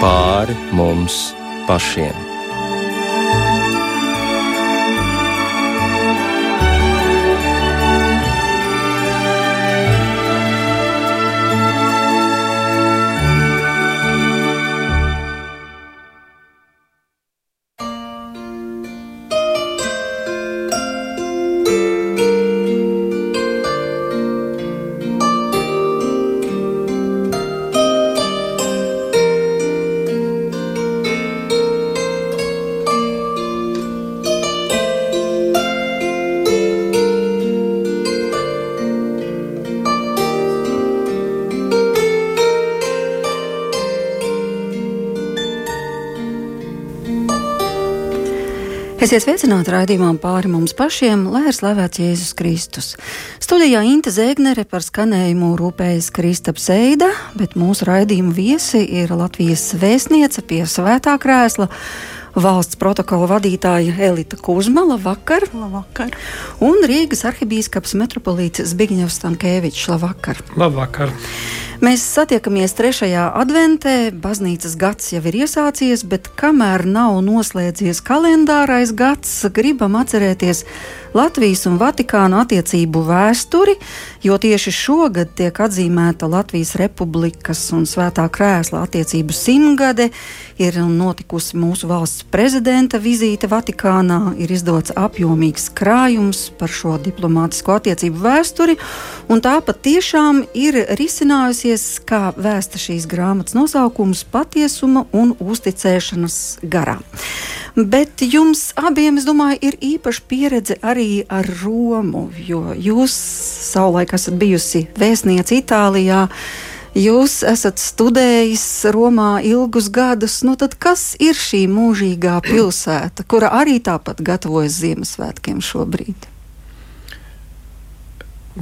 pāri mums pašiem. Esiet sveicināti raidījumā pāri mums pašiem, lai ir slavēts Jēzus Kristus. Studijā Inte Zēgnere par skanējumu rūpējas Kristaps Eida, bet mūsu raidījuma viesi ir Latvijas vēstniece pie svētā krēsla. Valsts protokola vadītāja Elita Kuzmala vakar, labvakar. un Rīgas arhibīskaps metropolīts Zbigņevs Stankēvičs labvakar. Labvakar! Mēs satiekamies trešajā adventē. Baznīcas gads jau ir iesācies, bet kamēr nav noslēdzies kalendārais gads, gribam atcerēties Latvijas un Vatikāna attiecību vēsturi, jo tieši šogad tiek atzīmēta Latvijas Republikas un Svētā Krēsla attiecību simtgade. Ir notikusi mūsu valsts prezidenta vizīte Vatikānā, ir izdots apjomīgs krājums par šo diplomātisko attiecību vēsturi, un tā patiešām ir risinājusies, kā vēsta šīs grāmatas nosaukums - patiesuma un uzticēšanas garā. Bet jums abiem, es domāju, ir īpaša pieredze arī ar Romu, jo jūs savulaik esat bijusi vēstniece Itālijā. Jūs esat studējis Romā ilgus gadus. Nu, tad kas ir šī mūžīgā pilsēta, kura arī tāpat gatavojas Ziemassvētkiem šobrīd?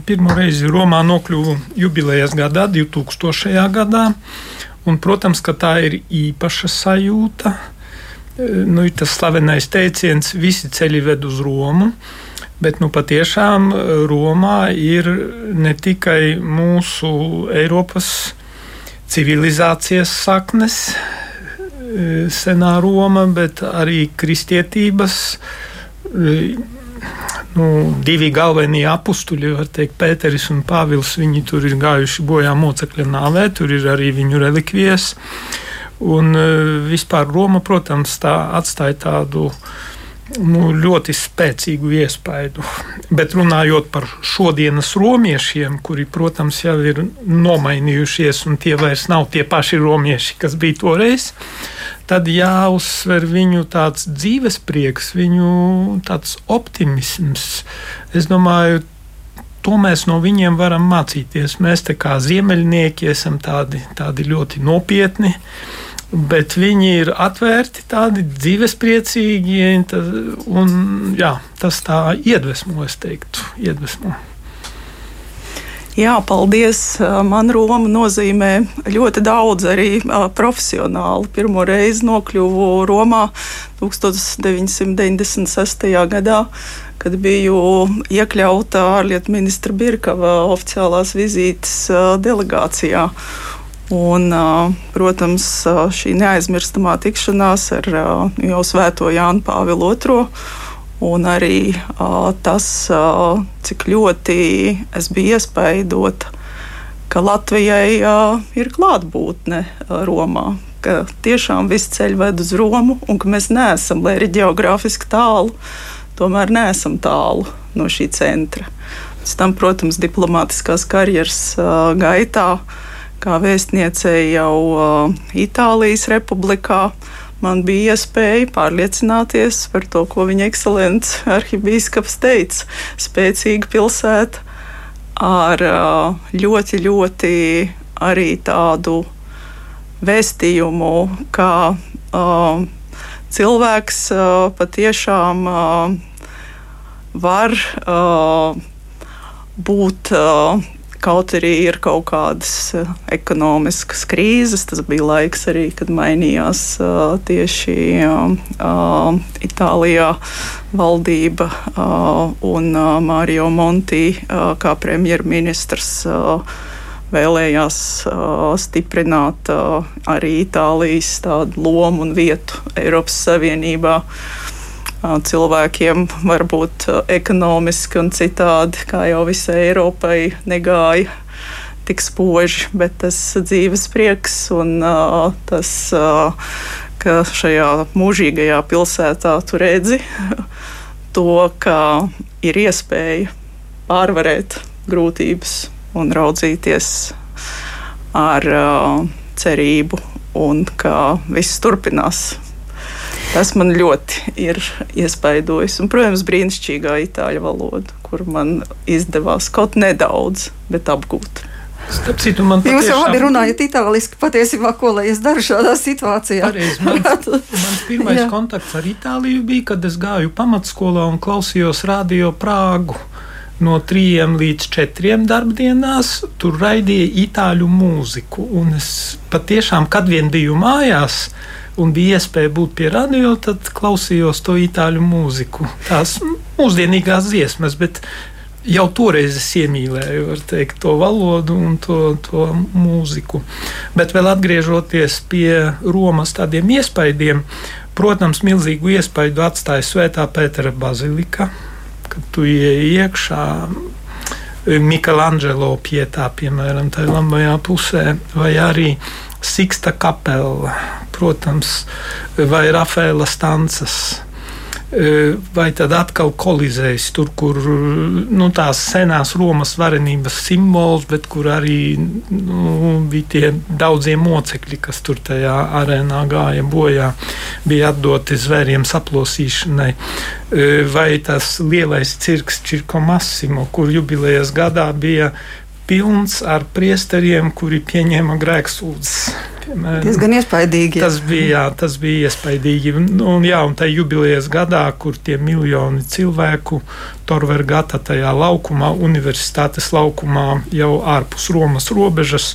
Pirmo reizi Romā nokļuvu jubilejas gadā, 2000. gadā. Un, protams, ka tā ir īpaša sajūta. Nu, ir tas slavenais teiciens, visi ceļi ved uz Romu. Bet nu, patiešām Romā ir ne tikai mūsu Eiropas civilizācijas saknes, senā Roma, bet arī kristietības nu, divi galvenie apstuļi, teikt, Pēteris un Pāvils. Viņi tur ir gājuši bojā mocekļa nāvē, tur ir arī viņu relikvijas. Un vispār Roma, protams, tā atstāja tādu nu, ļoti spēcīgu iespaidu. Bet runājot par šodienas romiešiem, kuri, protams, jau ir nomainījušies, un tie vairs nav tie paši romieši, kas bija toreiz, tad jāuzsver viņu tāds dzīves prieks, viņu tāds optimisms. Es domāju, to mēs no viņiem varam mācīties. Mēs kā ziemeļnieki esam tādi, tādi ļoti nopietni. Bet viņi ir atvērti, tādi dzīvespriecīgi, un jā, tas tā iedvesmo, es teiktu, iedvesmo. Jā, paldies. Man Roma nozīmē ļoti daudz arī profesionāli. Pirmo reizi nokļuvu Romā 1996. gadā, kad biju iekļauta ārlietu ministra Birkava oficiālās vizītes delegācijā. Un, protams, šī neaizmirstamā tikšanās ar jau svēto Jānu Pāvilu II. Un arī tas, cik ļoti es biju iespaidota, ka Latvijai ir klātbūtne Romā, ka tiešām viss ceļš ved uz Romu un ka mēs neesam, lai arī geogrāfiski tālu, tomēr neesam tālu no šī centra. Pēc tam, protams, diplomātiskās karjeras gaitā kā vēstniecei jau uh, Itālijas republikā. Man bija iespēja pārliecināties par to, ko viņa ekscelents arhibīskaps teica. Spēcīga pilsēta ar uh, ļoti, ļoti arī tādu vēstījumu, ka uh, cilvēks uh, patiešām uh, var uh, būt Kaut arī ir kaut kādas uh, ekonomiskas krīzes, tas bija laiks arī, kad mainījās uh, tieši uh, Itālijā valdība un Mario Monti kā premjerministrs. Vēlējās uh, stiprināt uh, arī Itālijas lomu un vietu Eiropas Savienībā. Uh, cilvēkiem varbūt ekonomiski un citādi, kā jau visai Eiropai, negāja tik spoži, bet tas dzīves prieks un uh, tas, uh, ka šajā mūžīgajā pilsētā tu redzi to, ka ir iespēja pārvarēt grūtības un raudzīties ar uh, cerību, un ka viss turpinās. Tas man ļoti ir iespaidojis. Un, protams, brīnišķīgā itāļu valoda, kur man izdevās kaut nedaudz, bet apgūt. Starp citu, man patiešām... Jūs jau labi runājat itāliski, patiesībā, ko lai es daru šādā situācijā. Pareiz, mans, mans pirmais kontakts ar Itāliju bija, kad es gāju pamatskolā un klausījos radio Prāgu no trījiem līdz četriem darbdienās tur raidīja itāļu mūziku. Un es patiešām, kad vien biju mājās, un bija iespēja būt pie radio, tad klausījos to itāļu mūziku. Tās mūsdienīgās dziesmas, bet jau toreiz es iemīlēju teikt, to valodu un to, to mūziku. Bet vēl atgriežoties pie Romas tādiem iespaidiem, protams, milzīgu iespaidu atstāja Svētā Pētera bazilika kad tu ieej iekšā. Michelangelo pietā, piemēram, tajā labajā pusē, vai arī Siksta kapela, protams, vai Rafaela Stancas vai tad atkal kolizējis tur, kur nu, tās senās Romas varenības simbols, bet kur arī nu, bija tie daudzie mocekļi, kas tur tajā arēnā gāja bojā, bija atdoti zvēriem saplosīšanai. Vai tas lielais cirks Čirko Massimo, kur jubilejas gadā bija pilns ar priesteriem, kuri pieņēma grēksūdzes Diezgan iespaidīgi. Tas bija, jā, tas bija iespaidīgi. Un, un, jā, un tajā jubilejas gadā, kur tie miljoni cilvēku Torvergata tajā laukumā, universitātes laukumā, jau ārpus Romas robežas,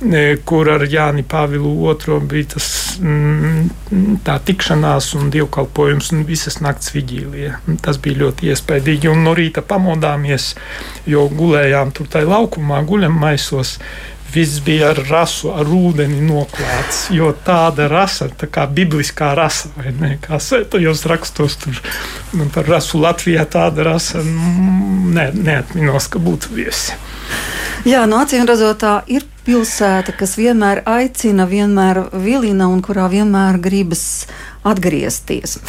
e, kur ar Jāni Pāvilu II bija tas, mm, tā tikšanās un dievkalpojums un visas nakts vigīlija. Tas bija ļoti iespaidīgi. Un no rīta pamodāmies, jo gulējām tur tajā laukumā, guļam maisos viss bija ar rasu, ar ūdeni noklāts. Jo tāda rasa, tā kā bibliskā rasa, vai ne? Kā sētajos rakstos tur nu, par rasu Latvijā, tāda rasa mm, ne, neatminos, ka būtu viesi. Jā, no acīm redzot, tā ir pilsēta, kas vienmēr aicina, vienmēr vilina un kurā vienmēr gribas atgriezties.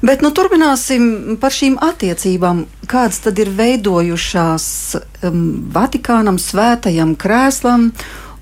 Bet nu, turpināsim par šīm attiecībām. Kādas tad ir veidojušās um, Vatikānam, Svētajam Krēslam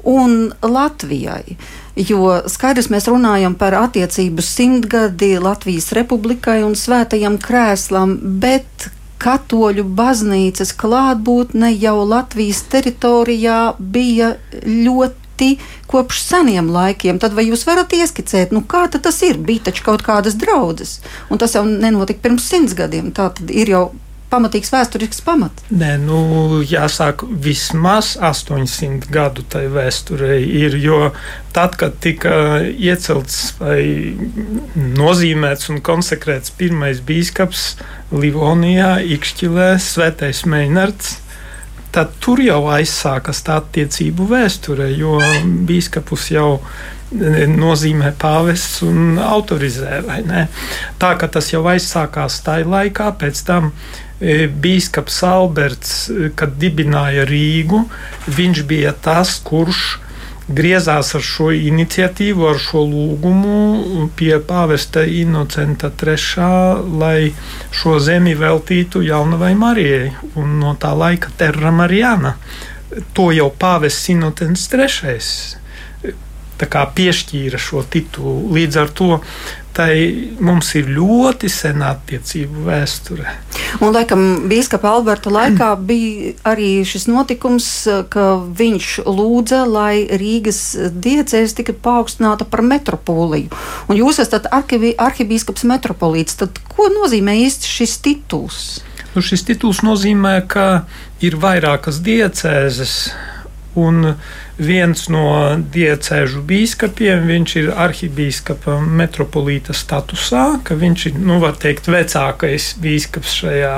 un Latvijai? Jo skaidrs, mēs runājam par attiecību simtgadi Latvijas republikai un Svētajam Krēslam, bet katoļu baznīcas klātbūtne jau Latvijas teritorijā bija ļoti ļoti kopš seniem laikiem. Tad vai jūs varat ieskicēt, nu, kā tas ir? Bija taču kaut kādas draudzes, un tas jau nenotika pirms simts gadiem. Tā tad ir jau pamatīgs vēsturisks pamats. Nē, nu, jāsāk vismaz 800 gadu tai vēsturei ir, jo tad, kad tika iecelts vai nozīmēts un konsekrēts pirmais bīskaps Livonijā, Ikšķilē, Svētais Meinards, tad tur jau aizsākas tā attiecību vēsture, jo bīskapus jau e, nozīmē pāvests un autorizē. Tā kā tas jau aizsākās tajā laikā, pēc tam e, Bīskaps Alberts, e, kad dibināja Rīgu, viņš bija tas, kurš griezās ar šo iniciatīvu, ar šo lūgumu pie pāvesta Inocenta III, lai šo zemi veltītu jaunavai Marijai un no tā laika Terra Marijana. To jau pāvests Inocents III piešķīra šo titulu. Līdz ar to tai mums ir ļoti sena attiecību vēsture. Un, laikam, Bīskapa Alberta laikā bija arī šis notikums, ka viņš lūdza, lai Rīgas diecēs tika paaugstināta par metropoliju. Un jūs esat arhibīskaps metropolīts. Tad ko nozīmē īsti šis tituls? Nu, šis tituls nozīmē, ka ir vairākas diecēzes Un viens no diecēžu biskupiem, viņš ir arhibīskapa metropolīta statusā, ka viņš ir, nu, var teikt, vecākais biskups šajā,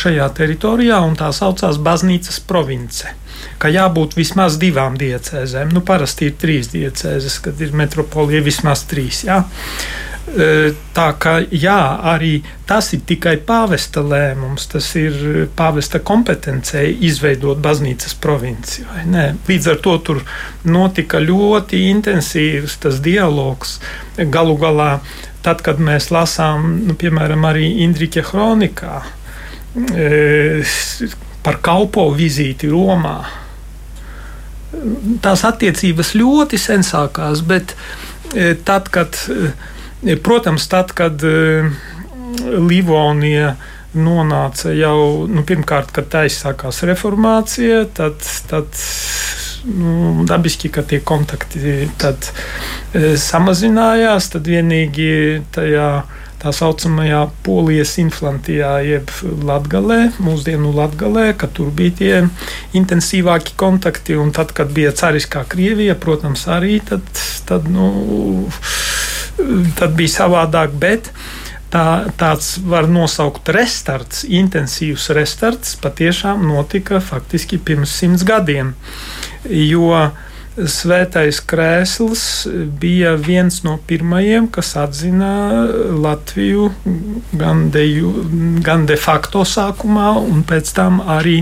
šajā teritorijā, un tā saucās Baznīcas province. Ka jābūt vismaz divām diecēzēm. Nu, parasti ir trīs diecēzes, kad ir metropolija vismaz trīs. Jā. Tā kā jā, arī tas ir tikai pāvesta lēmums, tas ir pāvesta kompetencija izveidot baznīcas provinci. Līdz ar to tur notika ļoti intensīvs tas dialogs. Galu galā, tad, kad mēs lasām, nu, piemēram, arī Indriča kronikā par kalpo vizīti Romā, tās attiecības ļoti sen sākās, bet tad, kad Protams, tad, kad e, Livonija nonāca jau nu, pirmkārt, kad tā izsākās reformācija, tad, tad nu, dabiski, ka tie kontakti tad, e, samazinājās. Tad vienīgi tajā tā saucamajā polijas inflantijā, jeb latgalē, mūsdienu latgalē, ka tur bija tie intensīvāki kontakti. Un tad, kad bija cariskā Krievija, protams, arī tad, tad nu, tad bija savādāk. Bet tā, tāds var nosaukt restarts, intensīvs restarts patiešām notika faktiski pirms simts gadiem. Jo Svētais krēsls bija viens no pirmajiem, kas atzina Latviju gan de, gan de facto sākumā, un pēc tam arī,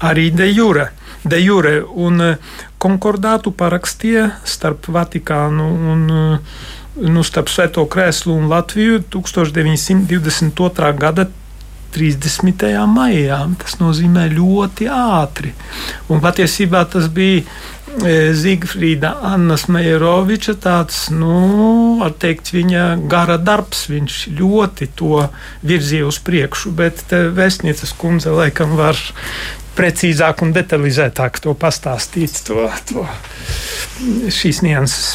arī de jure. De jure un konkordātu parakstīja starp Vatikānu un nu, starp Svēto Krēslu un Latviju 1922. gada 30. maijā. Tas nozīmē ļoti ātri. Un patiesībā tas bija e, Zigfrīda Annas Mejeroviča tāds, nu, teikt, viņa gara darbs. Viņš ļoti to virzīja uz priekšu, bet vēstnieces kundze laikam var precīzāk un detalizētāk to pastāstīt, to, to, šīs nianses.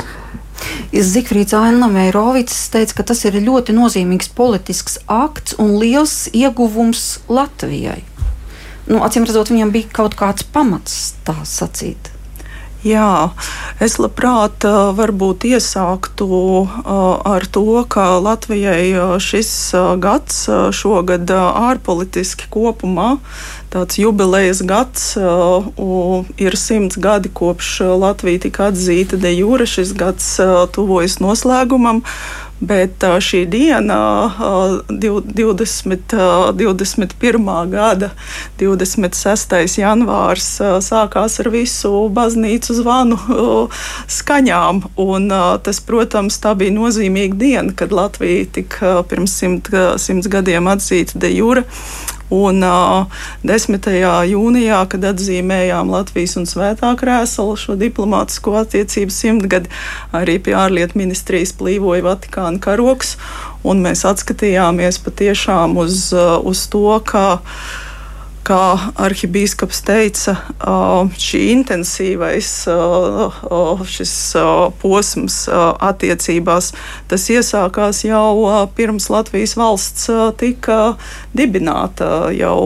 Zikfrīds Ainamērovics teica, ka tas ir ļoti nozīmīgs politisks akts un liels ieguvums Latvijai. Nu, acīm redzot, viņam bija kaut kāds pamats tā sacīt. Jā, es labprāt varbūt iesāktu ar to, ka Latvijai šis gads šogad ārpolitiski kopumā tāds jubilejas gads, ir simts gadi kopš Latvija tika atzīta de jure. Šis gads tuvojas noslēgumam. Bet šī diena, 20, 21. gada 26. janvārs, sākās ar visu baznīcu zvanu skaņām. Un tas, protams, tā bija nozīmīga diena, kad Latvija tika pirms simt, simts gadiem atzīta de jure. Un uh, 10. jūnijā, kad atzīmējām Latvijas un Svētā krēsla šo diplomātisko attiecību simtgadi, arī pie ārlietu ministrijas plīvoja Vatikāna karoks, mēs atskatījāmies patiešām uz, uz to, ka kā arhibīskaps teica, šī intensīvais šis posms attiecībās, tas iesākās jau pirms Latvijas valsts tika dibināta jau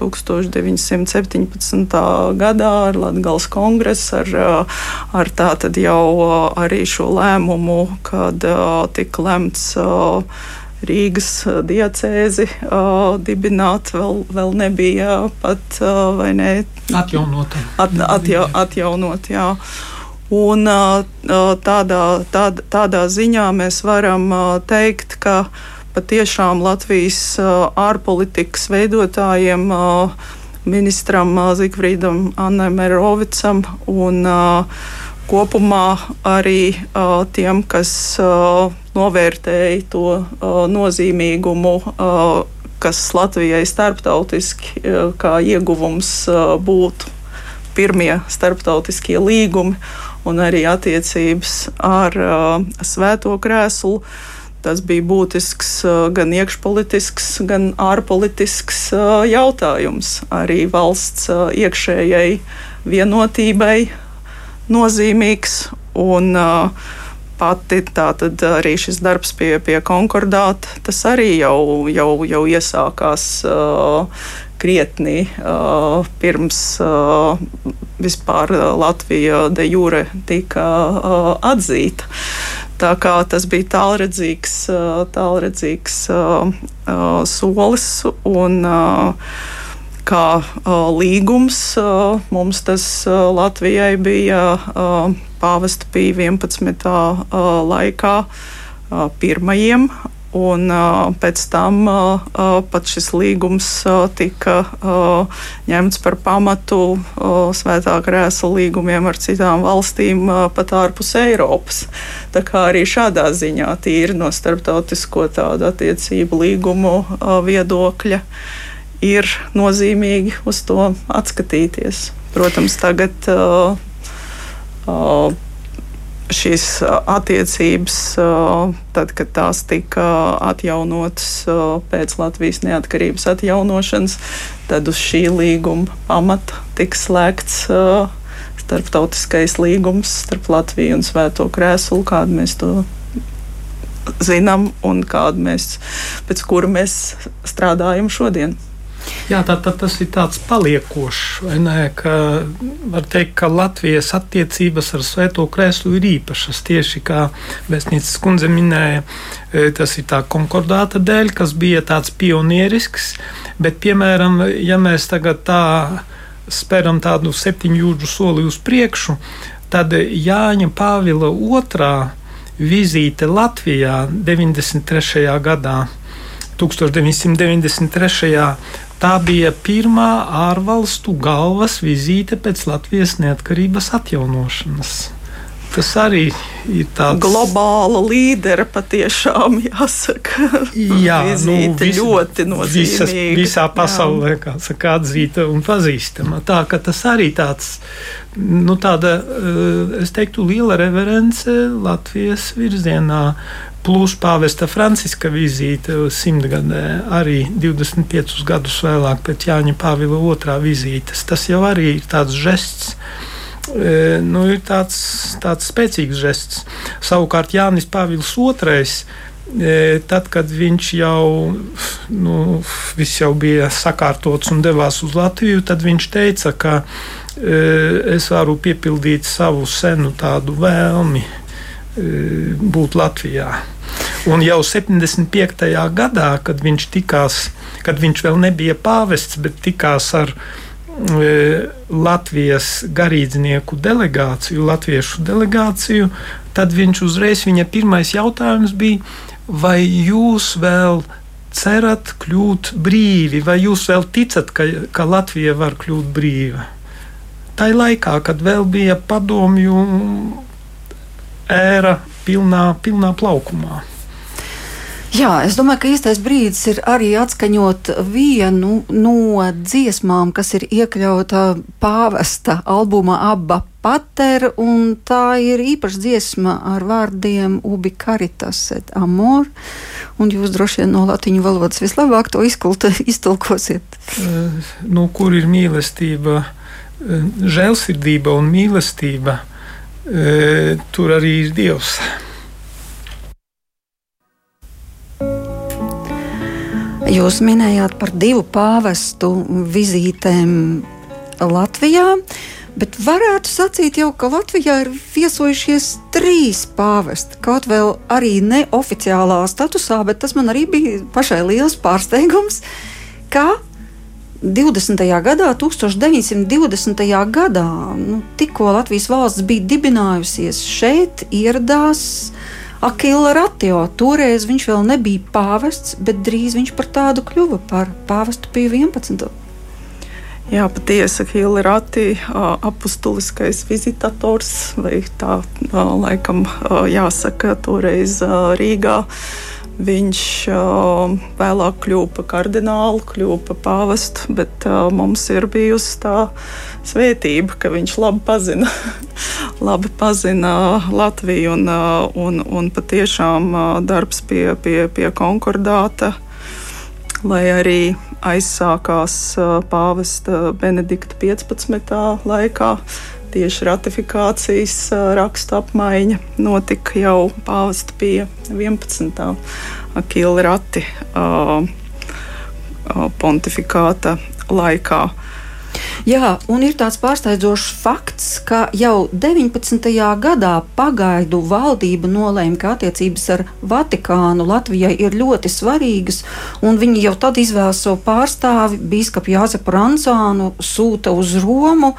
1917. gadā ar Latgals kongresu, ar, ar tātad jau arī šo lēmumu, kad tika lemts Rīgas diacēzi uh, dibināt, vēl, vēl nebija pat uh, ne, atjaunota. At, atja, atjaunot, jā. Un tādā, tādā, tādā ziņā mēs varam teikt, ka patiešām Latvijas ārpolitikas veidotājiem, ministram Zikfrīdam Annemerovicam un kopumā arī tiem, kas novērtēja to uh, nozīmīgumu, uh, kas Latvijai starptautiski uh, kā ieguvums uh, būtu pirmie starptautiskie līgumi un arī attiecības ar uh, Svēto krēslu. Tas bija būtisks uh, gan iekšpolitisks, gan ārpolitisks uh, jautājums. Arī valsts uh, iekšējai vienotībai nozīmīgs. Un, uh, pati tātad arī šis darbs pie, pie konkordāta, tas arī jau, jau, jau iesākās krietni uh, pirms uh, vispār Latvija de jure tika uh, atzīta. Tā kā tas bija tālredzīgs, tālredzīgs solis un kā līgums mums tas Latvijai bija pāvesta pīja 11. laikā pirmajiem Un uh, pēc tam uh, pat šis līgums uh, tika uh, ņemts par pamatu uh, svētā krēsla līgumiem ar citām valstīm uh, pat ārpus Eiropas. Tā kā arī šādā ziņā tīri no starptautisko tādu attiecību līgumu uh, viedokļa ir nozīmīgi uz to atskatīties. Protams, tagad uh, uh, šīs attiecības, tad, kad tās tika atjaunotas pēc Latvijas neatkarības atjaunošanas, tad uz šī līguma pamata tika slēgts starptautiskais līgums starp Latviju un Svēto Krēslu, kādu mēs to zinām un kādu mēs, pēc kura mēs strādājam šodien. Jā, tā, tā, tas ir tāds paliekošs, vai ne? Ka, var teikt, ka Latvijas attiecības ar Svēto Krēslu ir īpašas. Tieši kā Vēstnieces kundze minēja, e, tas ir tā konkordāta dēļ, kas bija tāds pionierisks. Bet, piemēram, ja mēs tagad tā speram tādu septiņu jūdžu soli uz priekšu, tad Jāņa Pāvila otrā vizīte Latvijā 93. gadā. 1993. Tā bija pirmā ārvalstu galvas vizīte pēc Latvijas neatkarības atjaunošanas. Tas arī ir tāds globāla līdera patiešām jāsaka. Jā, nu, vis, ļoti nozīmīga. Visas, visā pasaulē, jā. kā saka, atzīta un pazīstama. Tā ka tas arī tāds, nu tāda, eh, es teiktu, liela reverence Latvijas virzienā plus pāvesta Franciska vizīte simtgadē, arī 25 gadus vēlāk pēc Jāņa Pāvila otrā vizītes. Tas jau arī ir tāds žests. E, nu, ir tāds, tāds spēcīgs žests. Savukārt Jānis Pāvils II, e, tad, kad viņš jau, nu, jau bija sakārtots un devās uz Latviju, tad viņš teica, ka e, es varu piepildīt savu senu tādu vēlmi būt Latvijā. Un jau 75. gadā, kad viņš tikās, kad viņš vēl nebija pāvests, bet tikās ar e, Latvijas garīdznieku delegāciju, latviešu delegāciju, tad viņš uzreiz viņa pirmais jautājums bija, vai jūs vēl cerat kļūt brīvi, vai jūs vēl ticat, ka, ka Latvija var kļūt brīva? Tā laikā, kad vēl bija padomju ēra pilnā, pilnā plaukumā. Jā, es domāju, ka īstais brīdis ir arī atskaņot vienu no dziesmām, kas ir iekļauta pāvesta albumā Abba Pater, un tā ir īpaša dziesma ar vārdiem Ubi Caritas et Amor, un jūs droši vien no latiņu valodas vislabāk to izkulta, iztulkosiet. Uh, nu, kur ir mīlestība, uh, žēlsirdība un mīlestība, tur arī ir Dievs. Jūs minējāt par divu pāvestu vizītēm Latvijā, bet varētu sacīt jau, ka Latvijā ir viesojušies trīs pāvesti. Kaut vēl arī neoficiālā statusā, bet tas man arī bija pašai liels pārsteigums, ka 20. gadā, 1920. gadā, nu, tikko Latvijas valsts bija dibinājusies, šeit ieradās Akila Ratio. Toreiz viņš vēl nebija pāvests, bet drīz viņš par tādu kļuva par pāvestu pie 11. Jā, patiesi, Hilda Rati, apustuliskais vizitators, vai tā laikam jāsaka, toreiz Rīgā. Viņš vēlāk kļuva par kardinālu, kļuva par pāvestu, bet mums ir bijusi tā svētība, ka viņš labi pazina, labi pazina Latviju un, un, un patiešām darbs pie, pie, pie konkordāta lai arī aizsākās pāvesta Benedikta 15. laikā. Tieši ratifikācijas raksta apmaiņa notika jau pāvesta pie 11. Akīla rati pontifikāta laikā. Jā, un ir tāds pārsteidzošs fakts, ka jau 19. gadā pagaidu valdība nolēma, ka attiecības ar Vatikānu Latvijai ir ļoti svarīgas, un viņi jau tad izvēlas savu pārstāvi, biskupu Jāzepu Rancānu, sūta uz Romu.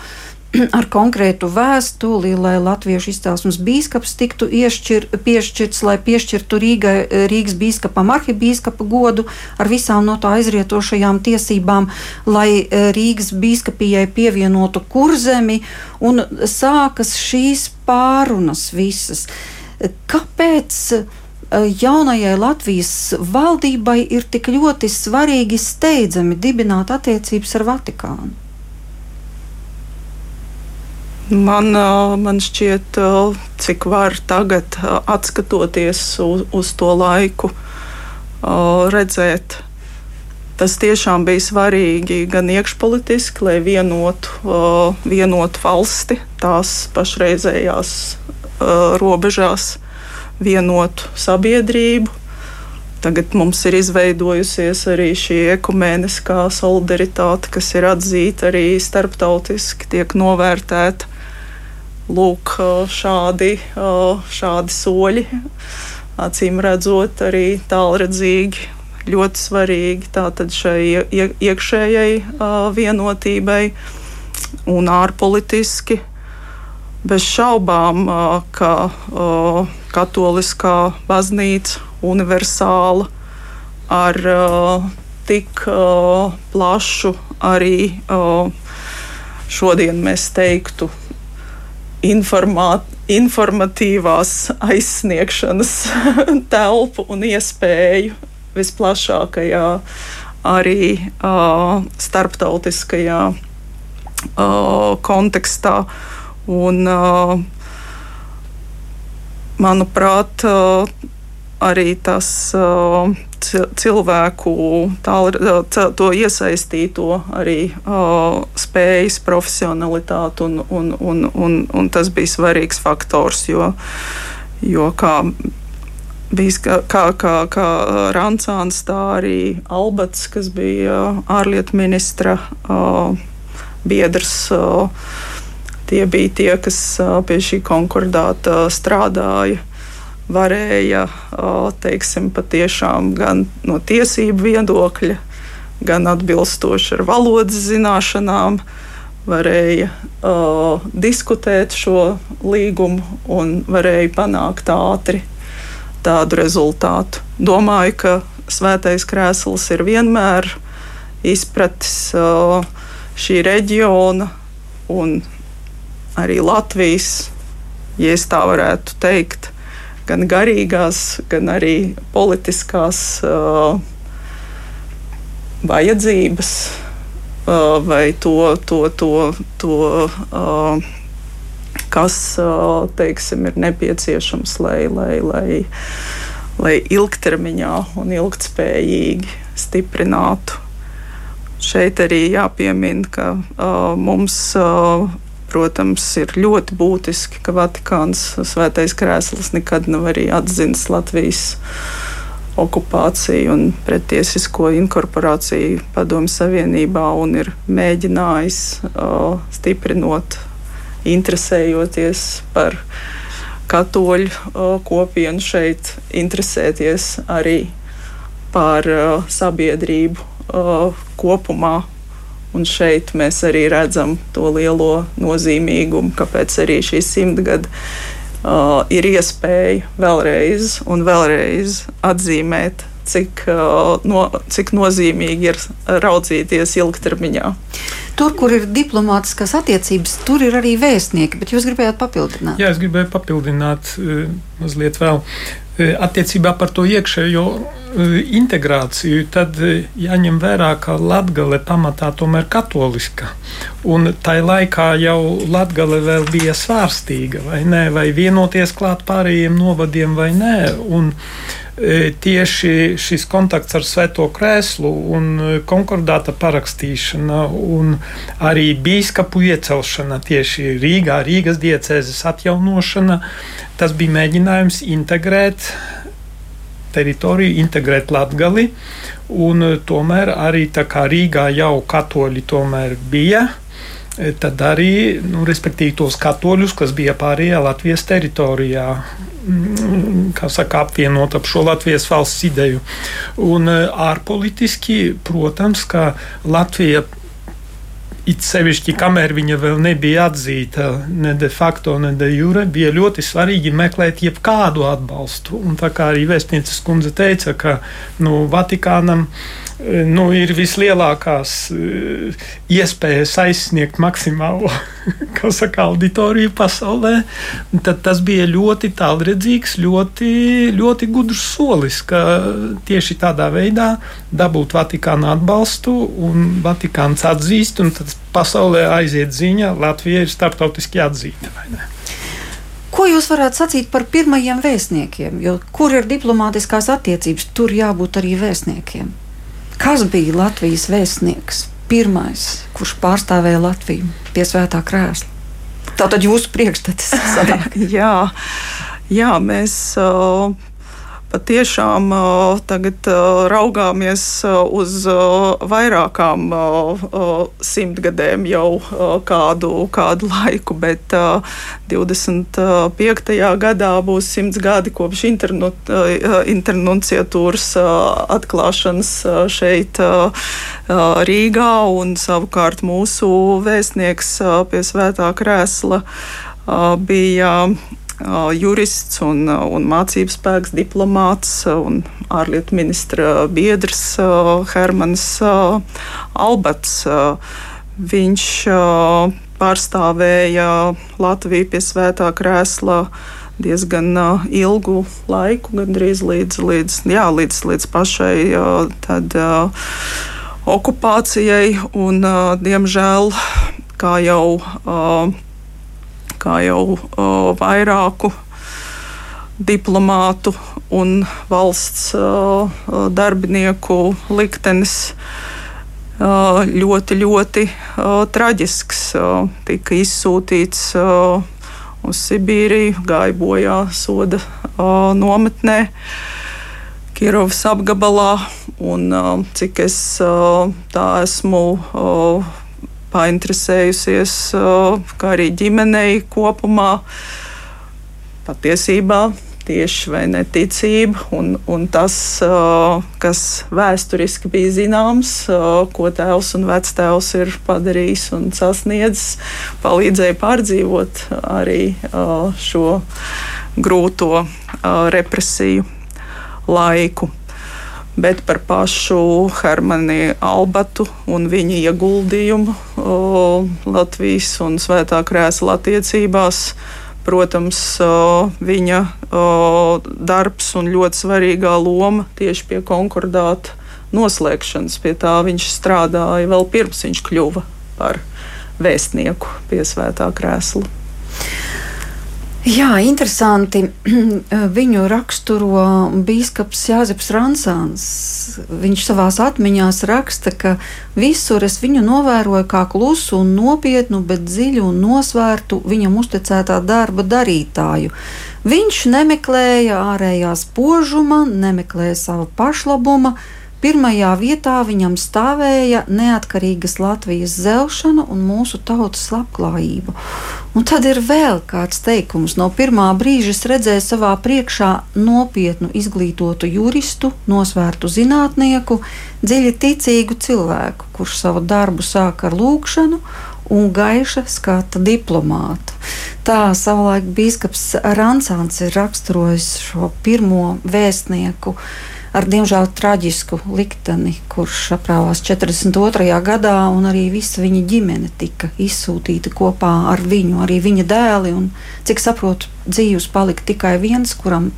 ar konkrētu vēstuli, lai latviešu izcelsmes bīskaps tiktu iešķir, piešķirts, lai piešķirtu Rīgai, Rīgas bīskapam arhibīskapa godu ar visām no tā aizrietošajām tiesībām, lai eh, Rīgas bīskapijai pievienotu kurzemi, un sākas šīs pārunas visas. Kāpēc? Eh, jaunajai Latvijas valdībai ir tik ļoti svarīgi steidzami dibināt attiecības ar Vatikānu. Man, man šķiet, cik var tagad, atskatoties uz, uz to laiku, redzēt, tas tiešām bija svarīgi gan iekšpolitiski, lai vienotu, vienotu valsti tās pašreizējās robežās, vienotu sabiedrību. Tagad mums ir izveidojusies arī šī ekumēniskā solidaritāte, kas ir atzīta arī starptautiski, tiek novērtēta lūk, šādi, šādi soļi, acīm redzot, arī tālredzīgi, ļoti svarīgi tātad šai iekšējai vienotībai un ārpolitiski. Bez šaubām, ka katoliskā baznīca universāla ar tik plašu arī šodien mēs teiktu informāt, informatīvās aizsniegšanas telpu un iespēju visplašākajā, arī uh, starptautiskajā uh, kontekstā. Un, uh, manuprāt, uh, arī tas uh, cilvēku tāl, to iesaistīto arī uh, spējas, profesionalitāti, un, un, un, un, un tas bija svarīgs faktors, jo, jo kā bija kā, kā, kā Rančāns, tā arī Albats, kas bija ārlietu ministra uh, biedrs. Uh, tie bija tie, kas pie šī konkordāta strādāja varēja teiksim, patiešām gan no tiesību viedokļa, gan atbilstoši ar valodas zināšanām, varēja uh, diskutēt šo līgumu un varēja panākt ātri tādu rezultātu. Domāju, ka Svētais Krēsls ir vienmēr izpratis uh, šī reģiona un arī Latvijas, ja tā varētu teikt, gan garīgās, gan arī politiskās uh, vajadzības uh, vai to, to, to, to uh, kas uh, teiksim, ir nepieciešams, lai, lai, lai, lai ilgtermiņā un ilgspējīgi stiprinātu. Šeit arī jāpiemina, ka uh, mums uh, protams, ir ļoti būtiski, ka Vatikāns svētais krēsls nekad nav arī atzinis Latvijas okupāciju un pretiesisko inkorporāciju Padomju Savienībā un ir mēģinājis uh, stiprinot, interesējoties par katoļu uh, kopienu šeit, interesēties arī par uh, sabiedrību uh, kopumā Un šeit mēs arī redzam to lielo nozīmīgumu, kāpēc arī šī simtgade uh, ir iespēja vēlreiz un vēlreiz atzīmēt, cik, uh, no, cik nozīmīgi ir raudzīties ilgtermiņā. Tur, kur ir diplomātiskās attiecības, tur ir arī vēstnieki, bet jūs gribējāt papildināt? Jā, es gribēju papildināt uh, mazliet vēl. Uh, attiecībā par to iekšējo Eh, integrāciju, tad eh, jāņem vērā, ka Latvija pamatā tomēr ir katoliska. Un tajā laikā jau Latvija vēl bija svārstīga, vai ne? Vai vienoties klāt pārējiem novadiem vai nē. Un, tieši šis kontakts ar Svēto krēslu un konkordāta parakstīšana un arī bīskapu iecelšana tieši Rīgā, Rīgas diecēzes atjaunošana, tas bija mēģinājums integrēt teritoriju, integrēt Latgali, un tomēr arī tā kā Rīgā jau katoļi tomēr bija, tad arī, nu, tos katoļus, kas bija pārējā Latvijas teritorijā, mm, kā saka, apvienot ap šo Latvijas valsts ideju. Un ārpolitiski, protams, ka Latvija It sevišķi, kamēr viņa vēl nebija atzīta ne de facto, ne de jure, bija ļoti svarīgi meklēt jebkādu atbalstu. Un tā kā arī vēstnieces kundze teica, ka nu, Vatikānam uh, nu, ir vislielākās eh, iespējas aizsniegt maksimālo saka, auditoriju pasaulē, tad tas bija ļoti tālredzīgs, ļoti, ļoti gudrs solis, ka tieši tādā veidā dabūt Vatikāna atbalstu un Vatikāns atzīst, un tad pasaulē aiziet ziņa, Latvija ir starptautiski atzīta. Ko jūs varētu sacīt par pirmajiem vēstniekiem? Jo, kur ir diplomātiskās attiecības, tur jābūt arī vēstniekiem. Kas bija Latvijas vēstnieks? Pirmais, kurš pārstāvēja Latviju pie svētā krēsla. Tātad jūsu priekšstats sanāk. jā, jā, mēs. Uh, patiešām tagad raugāmies uz vairākām simtgadēm jau kādu, kādu laiku, bet 25. gadā būs simts gadi kopš internunciatūras atklāšanas šeit Rīgā, un savukārt mūsu vēstnieks pie svētā krēsla bija jurists un, un mācības spēks, diplomāts un ārlietu ministra biedrs Hermans Albats. Viņš pārstāvēja Latviju pie svētā krēsla diezgan ilgu laiku, gandrīz līdz, līdz, jā, līdz, līdz pašai tad, okupācijai. Un, diemžēl, kā jau uh, kā jau uh, vairāku diplomātu un valsts uh, darbinieku liktenis ļoti, ļoti uh, traģisks. Uh, tika izsūtīts uh, uz Sibīriju, gāja bojā soda uh, nometnē. Kirovas apgabalā, un uh, cik es uh, tā esmu uh, painteresējusies, kā arī ģimenei kopumā. Patiesībā tieši vai neticība un, un tas, kas vēsturiski bija zināms, ko tēvs un vectēvs ir padarījis un sasniedzis, palīdzēja pārdzīvot arī šo grūto represiju laiku bet par pašu Hermanu Albatu un viņa ieguldījumu o, Latvijas un Svētā krēsla attiecībās. Protams, o, viņa o, darbs un ļoti svarīgā loma tieši pie konkordāta noslēgšanas. Pie tā viņš strādāja vēl pirms viņš kļuva par vēstnieku pie Svētā krēsla. Jā, interesanti. Viņu raksturo biskups Jāzeps Ransāns. Viņš savā atmiņā raksta, ka visur es viņu novēroju kā klusu un nopietnu, bet dziļu un nosvērtu viņam uzticētā darba darītāju. Viņš nemeklēja ārējās požuma, nemeklēja savu pašlabumu Pirmajā vietā viņam stāvēja neatkarīgas Latvijas zelšana un mūsu tautas labklājība. Un tad ir vēl kāds teikums. No pirmā brīža es redzēju savā priekšā nopietnu izglītotu juristu, nosvērtu zinātnieku, dziļi ticīgu cilvēku, kurš savu darbu sāk ar lūgšanu un gaiša skata diplomātu. Tā savulaik biskups Rancāns ir raksturojis šo pirmo vēstnieku ar diemžēl traģisku likteni, kurš aprāvās 42. gadā, un arī visa viņa ģimene tika izsūtīta kopā ar viņu, arī viņa dēli. Un, cik saprotu, dzīves palika tikai viens, kuram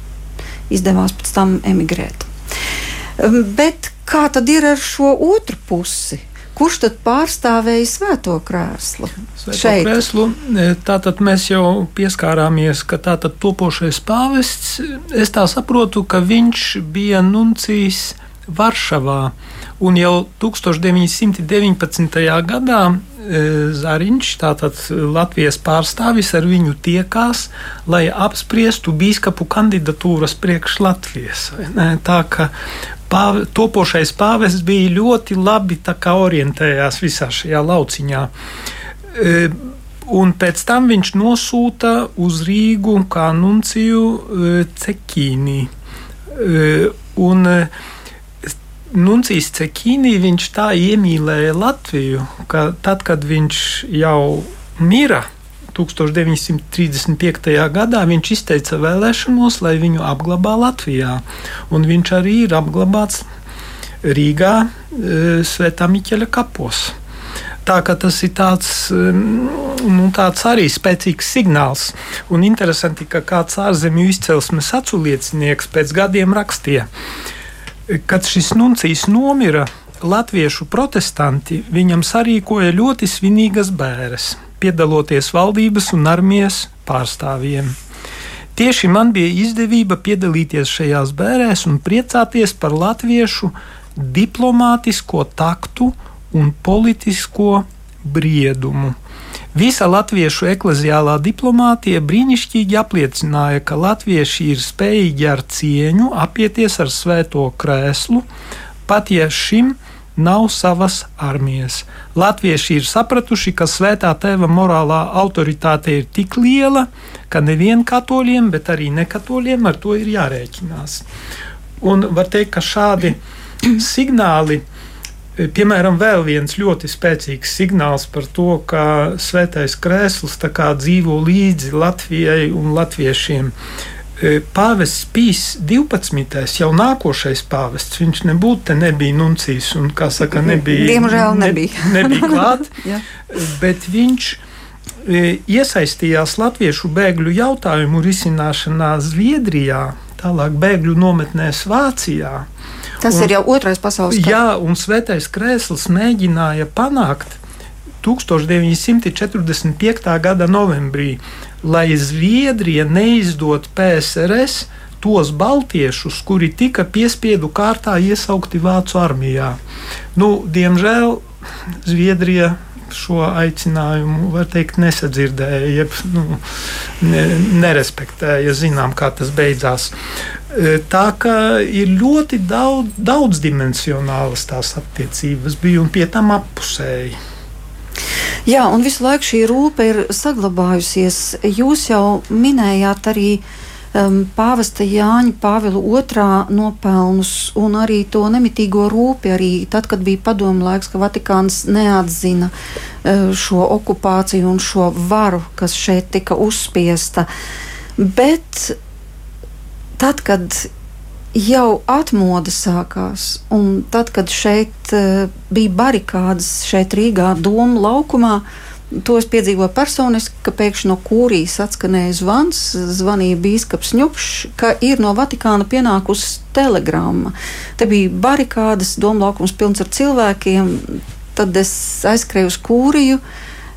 izdevās pēc tam emigrēt. Bet kā tad ir ar šo otru pusi? Kurš tad pārstāvēja svēto krēslu? Svēto šeit? krēslu. E, Tātad mēs jau pieskārāmies, ka tātad topošais pāvests, es tā saprotu, ka viņš bija nuncijs Varšavā. Un jau 1919. gadā e, Zariņš, tātad Latvijas pārstāvis, ar viņu tiekās, lai apspriestu biskupu kandidatūras priekš Latvijas. Tā kā pāve, topošais pāvests bija ļoti labi orientējās visā šajā lauciņā. E, un pēc tam viņš nosūta uz Rīgu kā nunciju e, Cekīnī. Un Nuncijs Cekīnī viņš tā iemīlēja Latviju, ka tad, kad viņš jau mira 1935. gadā, viņš izteica vēlēšanos, lai viņu apglabā Latvijā. Un viņš arī ir apglabāts Rīgā, e, Svētā Miķeļa kapos. Tā kā tas ir tāds, e, nu, tāds arī spēcīgs signāls. Un interesanti, ka kāds ārzemju izcelsmes aculiecinieks pēc gadiem rakstīja, kad šis nuncijs nomira, latviešu protestanti viņam sarīkoja ļoti svinīgas bēres, piedaloties valdības un armijas pārstāvjiem. Tieši man bija izdevība piedalīties šajās bērēs un priecāties par latviešu diplomātisko taktu un politisko briedumu. Visa latviešu ekleziālā diplomātija brīnišķīgi apliecināja, ka latvieši ir spējīgi ar cieņu apieties ar svēto krēslu, pat ja šim nav savas armijas. Latvieši ir sapratuši, ka svētā tēva morālā autoritāte ir tik liela, ka nevien katoļiem, bet arī nekatoļiem ar to ir jārēķinās. Un var teikt, ka šādi signāli piemēram, vēl viens ļoti spēcīgs signāls par to, ka svētais krēsls dzīvo līdzi Latvijai un latviešiem. E, pāvests Pīs 12. jau nākošais pāvests, viņš nebūtu te nebija nuncijs un, kā saka, nebija. Diemžēl nebija. Ne, nebija klāt, bet viņš e, iesaistījās latviešu bēgļu jautājumu risināšanā Zviedrijā, tālāk bēgļu nometnēs Vācijā. Tas un, ir jau otrais pasaules kars. Jā, un Svētais Krēsls mēģināja panākt 1945. gada novembrī, lai Zviedrija neizdod PSRS tos baltiešus, kuri tika piespiedu kārtā iesaukti Vācu armijā. Nu, diemžēl Zviedrija šo aicinājumu, var teikt, nesadzirdēja, jeb nu, ne, nerespektēja. Zinām, kā tas beidzās. E, tā kā ir ļoti daudz, daudzdimensionālas tās attiecības, bija un pie tam appusēji. Jā, un visu laiku šī rūpe ir saglabājusies. Jūs jau minējāt arī um, pāvesta Jāņa Pāvila II nopelnus un arī to nemitīgo rūpi, arī tad, kad bija padomu laiks, ka Vatikāns neatzina uh, šo okupāciju un šo varu, kas šeit tika uzspiesta. Bet tad, kad jau atmoda sākās, un tad, kad šeit uh, bija barikādas, šeit Rīgā, Doma laukumā, uh, To es piedzīvoju personiski, ka pēkšņi no kūrijas atskanēja zvans, zvanīja biskups Ņupšs, ka ir no Vatikāna pienākusi telegramma. Te bija barikādas, domlaukums pilns ar cilvēkiem. Tad es aizskrēju uz kūriju.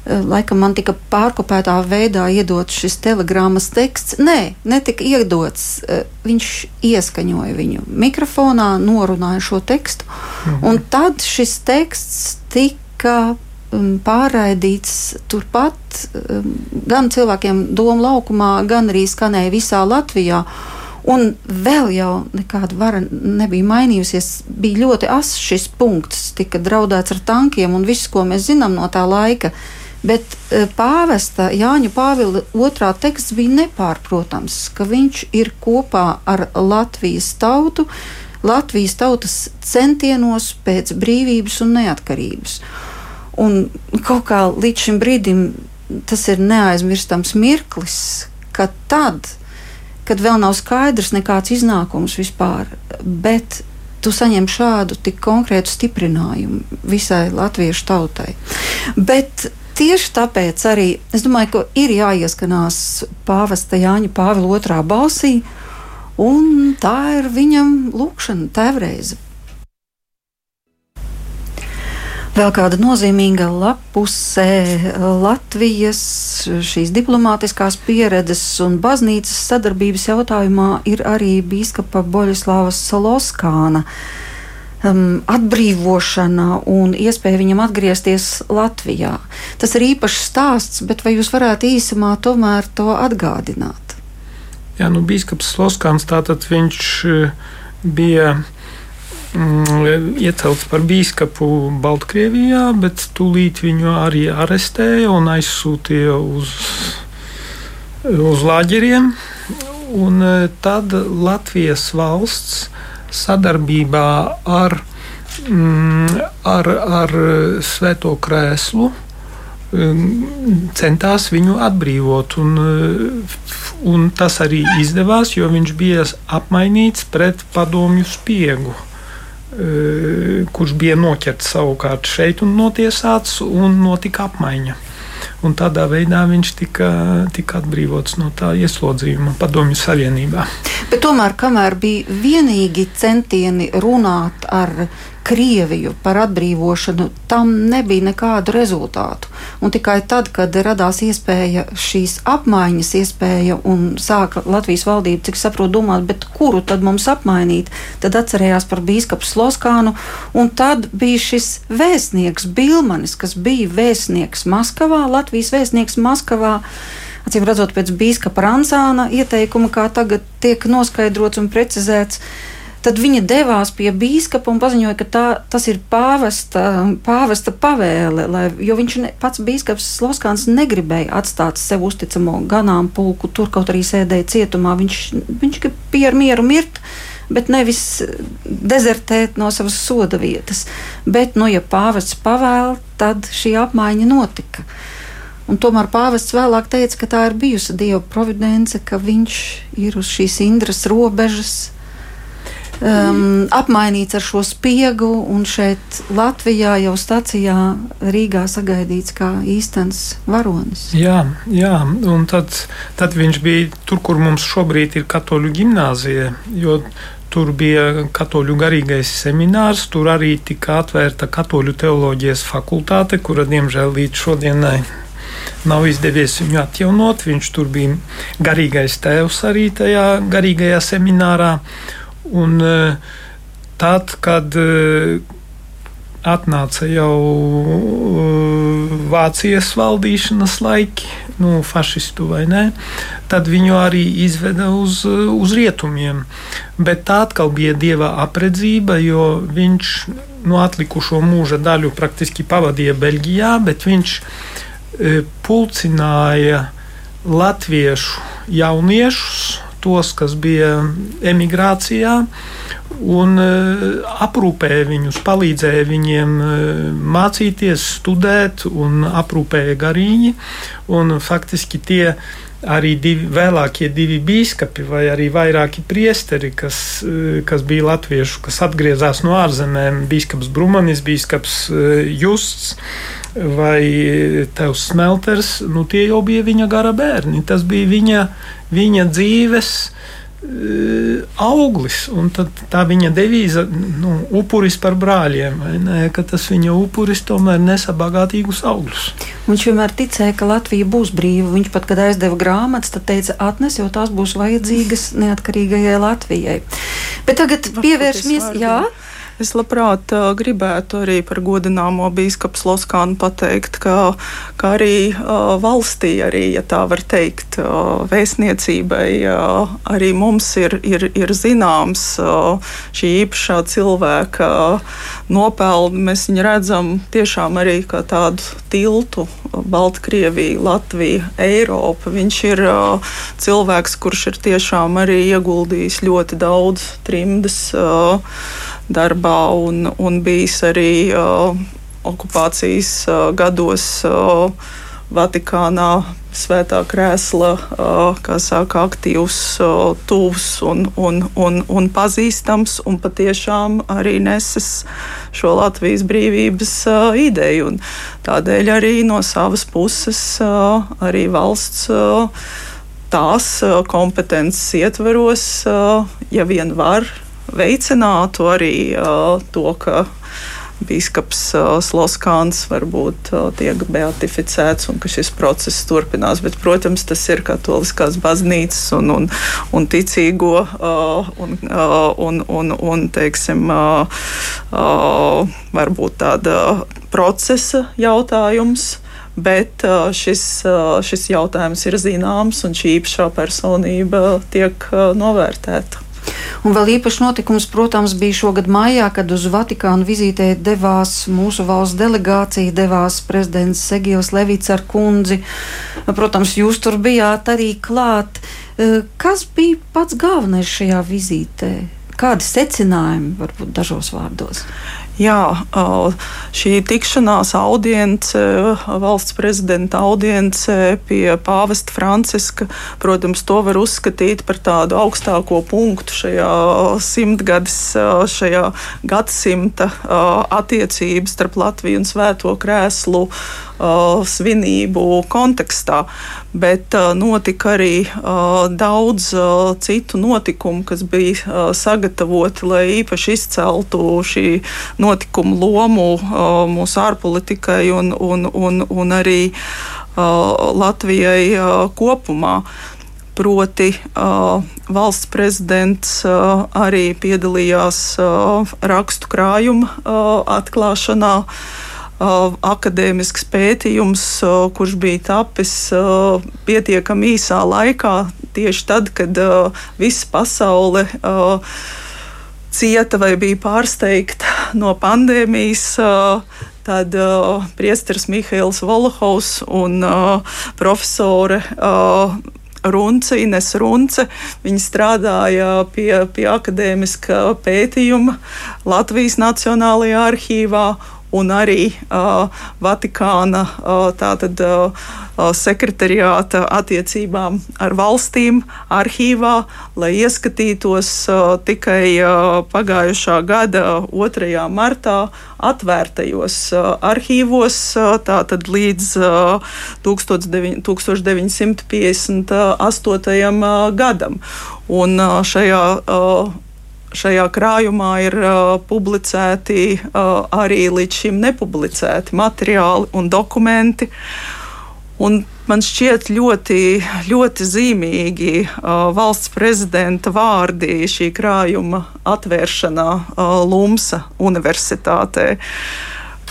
Laikam man tika pārkopētā veidā iedots šis telegrammas teksts. Nē, netika iedots. Viņš ieskaņoja viņu mikrofonā, norunāja šo tekstu. Mhm. Un tad šis teksts tika Um, pārraidīts turpat um, gan cilvēkiem Doma laukumā, gan arī skanēja visā Latvijā. Un vēl jau nekāda vara nebija mainījusies. Bija ļoti asins šis punkts, tika draudēts ar tankiem un viss, ko mēs zinām no tā laika. Bet uh, pāvesta Jāņa Pāvila otrā teksts bija nepārprotams, ka viņš ir kopā ar Latvijas tautu, Latvijas tautas centienos pēc brīvības un neatkarības. Un kaut kā līdz šim brīdim tas ir neaizmirstams mirklis, ka tad, kad vēl nav skaidrs nekāds iznākums vispār, bet tu saņem šādu tik konkrētu stiprinājumu visai latviešu tautai. Bet tieši tāpēc arī es domāju, ka ir jāieskanās pāvesta Jāņa Pāvila otrā balsī, un tā ir viņam lūkšana, tēvreize. Vēl kāda nozīmīga lapusē Latvijas šīs diplomātiskās pieredzes un baznīcas sadarbības jautājumā ir arī bīskapa Boļislāvas Soloskāna um, atbrīvošana un iespēja viņam atgriezties Latvijā. Tas ir īpašs stāsts, bet vai jūs varētu īsumā tomēr to atgādināt? Jā, nu, bīskaps Loskāns tātad viņš eh, bija mm, iecelts par biskupu Baltkrievijā, bet tūlīt viņu arī arestēja un aizsūtīja uz, uz lāģeriem. Un e, tad Latvijas valsts sadarbībā ar, mm, ar, ar Svēto krēslu mm, centās viņu atbrīvot. Un, e, un tas arī izdevās, jo viņš bija apmainīts pret padomju spiegu. Eh, kurš bija noķerts savukārt šeit un notiesāts, un notika apmaiņa. Un tādā veidā viņš tika, tika atbrīvots no tā ieslodzījuma Padomju Savienībā. Bet tomēr, kamēr bija vienīgi centieni runāt ar Krieviju par atbrīvošanu, tam nebija nekādu rezultātu. Un tikai tad, kad radās iespēja šīs apmaiņas, iespēja un sāka Latvijas valdība, cik saprotu, domāt, kuru tad mums apmainīt, tad atcerējās par bīskapu Sloskānu, un tad bija šis vēstnieks Bilmanis, kas bija vēstnieks Maskavā, Latvijas vēstnieks Maskavā. Acīm redzot, pēc biskupa Ransāna ieteikuma, kā tagad tiek noskaidrots un precizēts, uh, Tad viņa devās pie biskupa un paziņoja, ka tā, tas ir pāvesta, pāvesta pavēle, lai, jo viņš ne, pats biskups Loskāns negribēja atstāt sev uzticamo ganāmpulku, tur kaut arī sēdēja cietumā. Viņš, viņš bija ar mieru mirt bet nevis dezertēt no savas soda vietas. Bet, nu, ja pāvests pavēl, tad šī apmaiņa notika. Un tomēr pāvests vēlāk teica, ka tā ir bijusi dieva providence, ka viņš ir uz šīs indras robežas, um, apmainīts ar šo spiegu, un šeit Latvijā jau stacijā Rīgā sagaidīts kā īstenis varonis. Jā, jā, un tad, tad viņš bija tur, kur mums šobrīd ir katoļu gimnāzija, Tur bija katoļu garīgais seminārs, tur arī tika atvērta katoļu teoloģijas fakultāte, kura diemžēl līdz šodienai nav izdevies viņu atjaunot. Viņš tur bija garīgais tēvs arī tajā garīgajā seminārā. Un e, tad, kad e, atnāca jau e, Vācijas valdīšanas laiki, nu, fašistu vai ne, tad viņu arī izveda uz, uz rietumiem. Bet tā atkal bija dieva apredzība, jo viņš nu, atlikušo mūža daļu praktiski pavadīja Beļģijā, bet viņš pulcināja latviešu jauniešus tos, kas bija emigrācijā, un uh, aprūpēja viņus, palīdzēja viņiem uh, mācīties, studēt, un aprūpēja garīgi. Un faktiski tie arī divi, vēlākie divi biskupi vai arī vairāki priesteri, kas, uh, kas bija latviešu, kas atgriezās no ārzemēm, biskups Brumanis, biskups Justs vai tevs smelters, nu tie jau bija viņa gara bērni. Tas bija viņa, viņa dzīves auglis. Un tā viņa devīze, nu, upuris par brāļiem, ne, ka tas viņa upuris tomēr nesa bagātīgus augļus. Viņš vienmēr ticēja, ka Latvija būs brīva. Viņš pat, kad aizdeva grāmatas, tad teica, atnes, jo tās būs vajadzīgas neatkarīgajai Latvijai. Bet tagad pievēršamies. Jā. Es labprāt uh, gribētu arī par godināmo biskupu Sloskānu pateikt, ka, ka arī uh, valstī, arī, ja tā var teikt, uh, vēstniecībai arī mums ir, ir, ir zināms šī īpašā cilvēka nopelni. Mēs viņu redzam tiešām arī kā tādu tiltu Baltkrievija, Latvija, Eiropa. Viņš ir uh, cilvēks, kurš ir tiešām arī ieguldījis ļoti daudz trimdas. Uh, darbā un, un bijis arī uh, okupācijas uh, gados. Uh, Vatikānā svētā krēsla, uh, kā saka, aktīvs, uh, tuvs un, un, un, un pazīstams, un patiešām arī neses šo Latvijas brīvības uh, ideju. Un tādēļ arī no savas puses arī valsts tās kompetences ietveros, ja vien var, veicinātu arī uh, to, ka Bīskaps Sloskāns varbūt tiek beatificēts un ka šis process turpinās. Bet, protams, tas ir katoliskās baznīcas un, un, un ticīgo un, un, un, un teiksim, varbūt tāda procesa jautājums. Bet šis, šis jautājums ir zināms, un šī īpašā personība tiek novērtēta. Un vēl īpašs notikums, protams, bija šogad maijā, kad uz Vatikānu vizītē devās mūsu valsts delegācija, devās prezidents Segijos Levits ar kundzi. Protams, jūs tur bijāt arī klāt. Kas bija pats galvenais šajā vizītē? Kādi secinājumi varbūt dažos vārdos? Jā, šī tikšanās audience, valsts prezidenta audience pie pāvesta Franciska, protams, to var uzskatīt par tādu augstāko punktu šajā simtgadus, šajā gadsimta attiecības starp Latviju un Svēto krēslu svinību kontekstā bet notika arī daudz citu notikumu, kas bija sagatavoti, lai īpaši izceltu šī notikuma lomu mūsu ārpolitikai un, un, un, un arī Latvijai kopumā. Proti, uh, valsts prezidents uh, arī piedalījās uh, rakstu krājuma uh, atklāšanā. Uh, akadēmisks pētījums, kurš bija tapis pietiekami īsā laikā, tieši tad, kad visa pasaule cieta vai bija pārsteigta no pandēmijas. Tad uh, priesteris Mihails Volohovs un uh, profesore uh, Runce, Ines Runce. Viņa strādāja pie, pie akadēmiska pētījuma Latvijas Nacionālajā arhīvā un arī uh, Vatikāna uh, tātad, uh, sekretariāta attiecībām ar valstīm arhīvā, lai ieskatītos uh, tikai uh, pagājušā gada 2. martā atvērtajos uh, arhīvos, uh, tātad līdz uh, 1958. gadam. Un šajā šajā krājumā ir uh, publicēti uh, arī līdz šim nepublicēti materiāli un dokumenti. Un man šķiet ļoti, ļoti zīmīgi uh, valsts prezidenta vārdi šī krājuma atvēršanā uh, Lumsa Universitātē.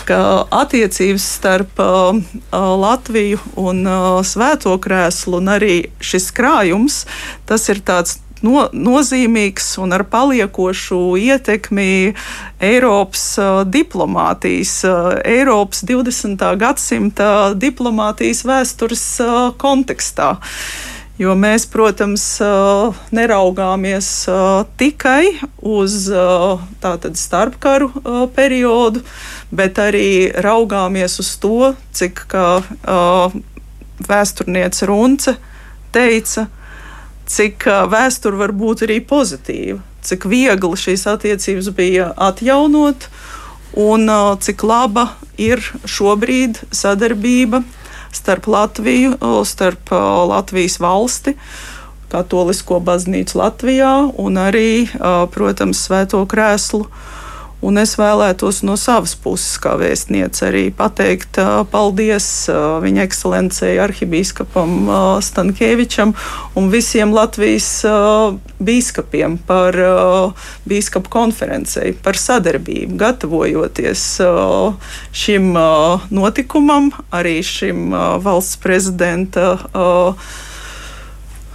Ka attiecības starp uh, Latviju un uh, Svēto krēslu un arī šis krājums, tas ir tāds no, nozīmīgs un ar paliekošu ietekmi Eiropas uh, diplomātijas, uh, Eiropas 20. gadsimta diplomātijas vēstures uh, kontekstā. Jo mēs, protams, neraugāmies tikai uz tātad starpkaru periodu, bet arī raugāmies uz to, cik kā vēsturniece Runce teica, cik vēsture var būt arī pozitīva, cik viegli šīs attiecības bija atjaunot, un cik laba ir šobrīd sadarbība starp Latviju, starp Latvijas valsti. Katolisko baznīcu Latvijā un arī, protams, Svēto krēslu uh, Un es vēlētos no savas puses, kā vēstniece, arī pateikt paldies viņa ekscelencei arhibīskapam Stankievičam un visiem Latvijas bīskapiem par bīskapu konferencei, par sadarbību, gatavojoties šim notikumam, arī šim valsts prezidenta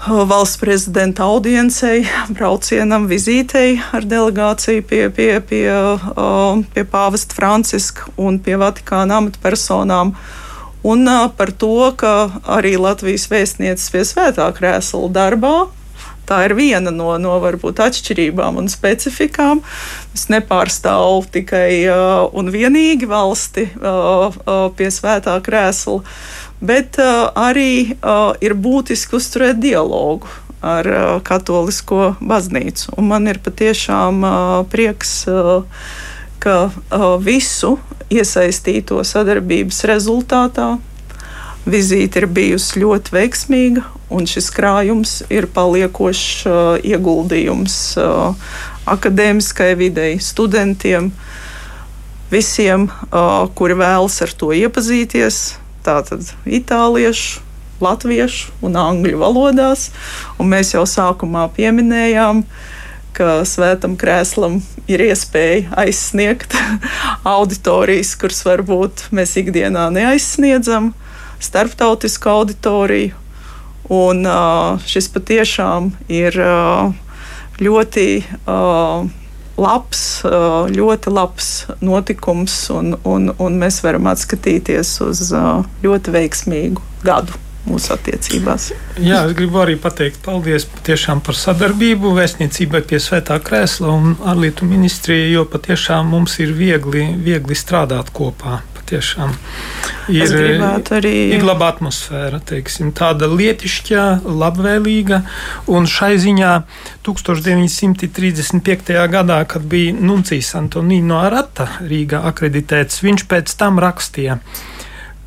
valsts prezidenta audiencei, braucienam, vizītei ar delegāciju pie, pie, pie, pie pāvesta Franciska un pie Vatikāna amatpersonām. Un par to, ka arī Latvijas vēstnieces pie svētā krēsla darbā Tā ir viena no, no varbūt atšķirībām un specifikām. Es nepārstāvu tikai uh, un vienīgi valsti uh, uh, pie svētā krēsla, bet uh, arī uh, ir būtiski uzturēt dialogu ar uh, Katolisko baznīcu. Un man ir patiešām uh, prieks, uh, ka uh, visu iesaistīto sadarbības rezultātā vizīte ir bijusi ļoti veiksmīga un šis krājums ir paliekošs uh, ieguldījums uh, akadēmiskai videi, studentiem. visiem, kuri vēlas ar to iepazīties. Tātad itāliešu, latviešu un angļu valodās. Un mēs jau sākumā pieminējām, ka svētam krēslam ir iespēja aizsniegt auditorijas, kuras varbūt mēs ikdienā neaizsniedzam, starptautisku auditoriju. Un šis patiešām ir ļoti labs, ļoti labs notikums, un, un, un mēs varam atskatīties uz ļoti veiksmīgu gadu mūsu attiecībās. Jā, es gribu arī pateikt paldies patiešām par sadarbību vēstniecībai pie Svētā krēsla un ārlietu ministrijai, jo patiešām mums ir viegli, viegli strādāt kopā. Patiešām ir arī ir laba atmosfēra, teiksim, tāda lietišķa, labvēlīga. Un šai ziņā 1935. gadā, kad bija Nuncijs Antonino Arata Rīgā akreditēts, viņš pēc tam rakstīja,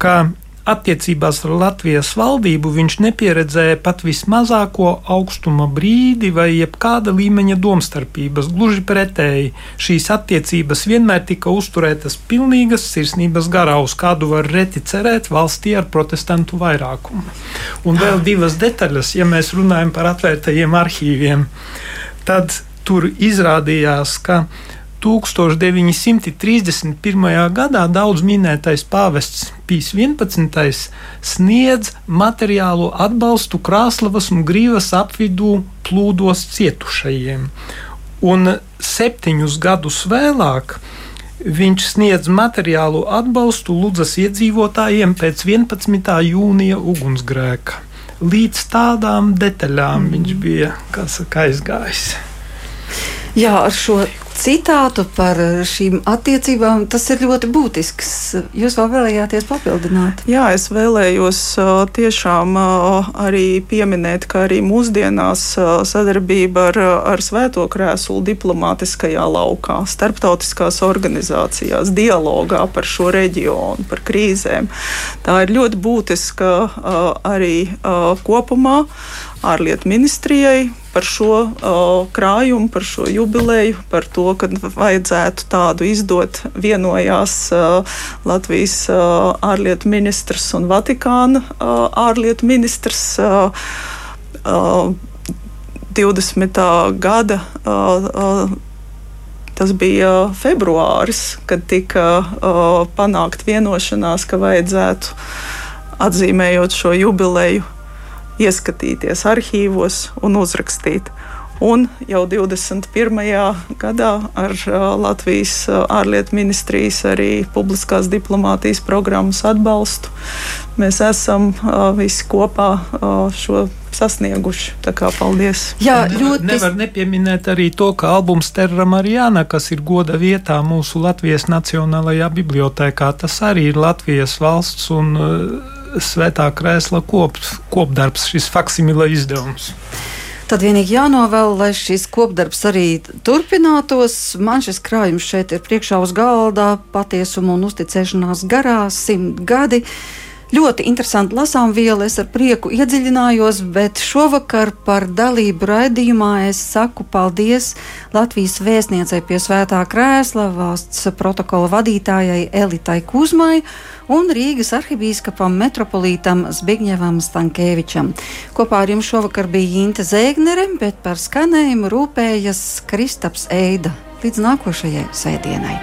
ka attiecībās ar Latvijas valdību viņš nepieredzēja pat vismazāko augstuma brīdi vai jebkāda līmeņa domstarpības. Gluži pretēji, šīs attiecības vienmēr tika uzturētas pilnīgas sirsnības garā, uz kādu var reti cerēt valstī ar protestantu vairākumu. Un vēl divas detaļas, ja mēs runājam par atvērtajiem arhīviem, tad tur izrādījās, ka 1931. gadā daudz minētais pāvests Pīs 11. sniedz materiālo atbalstu Krāslavas un Grīvas apvidū plūdos cietušajiem. Un septiņus gadus vēlāk viņš sniedz materiālu atbalstu Ludzas iedzīvotājiem pēc 11. jūnija ugunsgrēka. Līdz tādām detaļām mm. viņš bija saka, aizgājis. Jā, ar šo citātu par šīm attiecībām, tas ir ļoti būtisks. Jūs vēl vēlējāties papildināt? Jā, es vēlējos tiešām arī pieminēt, ka arī mūsdienās sadarbība ar, ar Svēto krēslu diplomātiskajā laukā, starptautiskās organizācijās, dialogā par šo reģionu, par krīzēm, tā ir ļoti būtiska arī kopumā ārlietu ministrijai par šo uh, krājumu, par šo jubileju, par to, ka vajadzētu tādu izdot. Vienojās uh, Latvijas uh, ārlietu ministrs un Vatikāna uh, ārlietu ministrs. Uh, uh, 20. gada uh, uh, Tas bija februāris, kad tika uh, panākt vienošanās, ka vajadzētu atzīmējot šo jubileju, ieskatīties arhīvos un uzrakstīt. Un jau 21. gadā ar Latvijas ārlietu ministrijas arī publiskās diplomātijas programmas atbalstu mēs esam visi kopā šo sasnieguši. Tā kā paldies. Jā, ļoti. Nevar nepieminēt arī to, ka albums Terra Marijāna, kas ir goda vietā mūsu Latvijas Nacionālajā bibliotēkā, tas arī ir Latvijas valsts un uh, svētā krēsla kop, kopdarbs, šis faksimila izdevums. Tad vienīgi jānovēl, lai šis kopdarbs arī turpinātos. Man šis krājums šeit ir priekšā uz galda, patiesuma un uzticēšanās garā, simt gadi. Ļoti interesanti lasām vielu, es ar prieku iedziļinājos, bet šovakar par dalību raidījumā es saku paldies Latvijas vēstniecei pie Svētā krēsla, valsts protokola vadītājai Elitai Kuzmai un Rīgas arhibīskapam metropolītam Zbigņevam Stankēvičam. Kopā ar jums šovakar bija Inte Zēgnere, bet par skanējumu rūpējas Kristaps Eida. Līdz nākošajai svētdienai!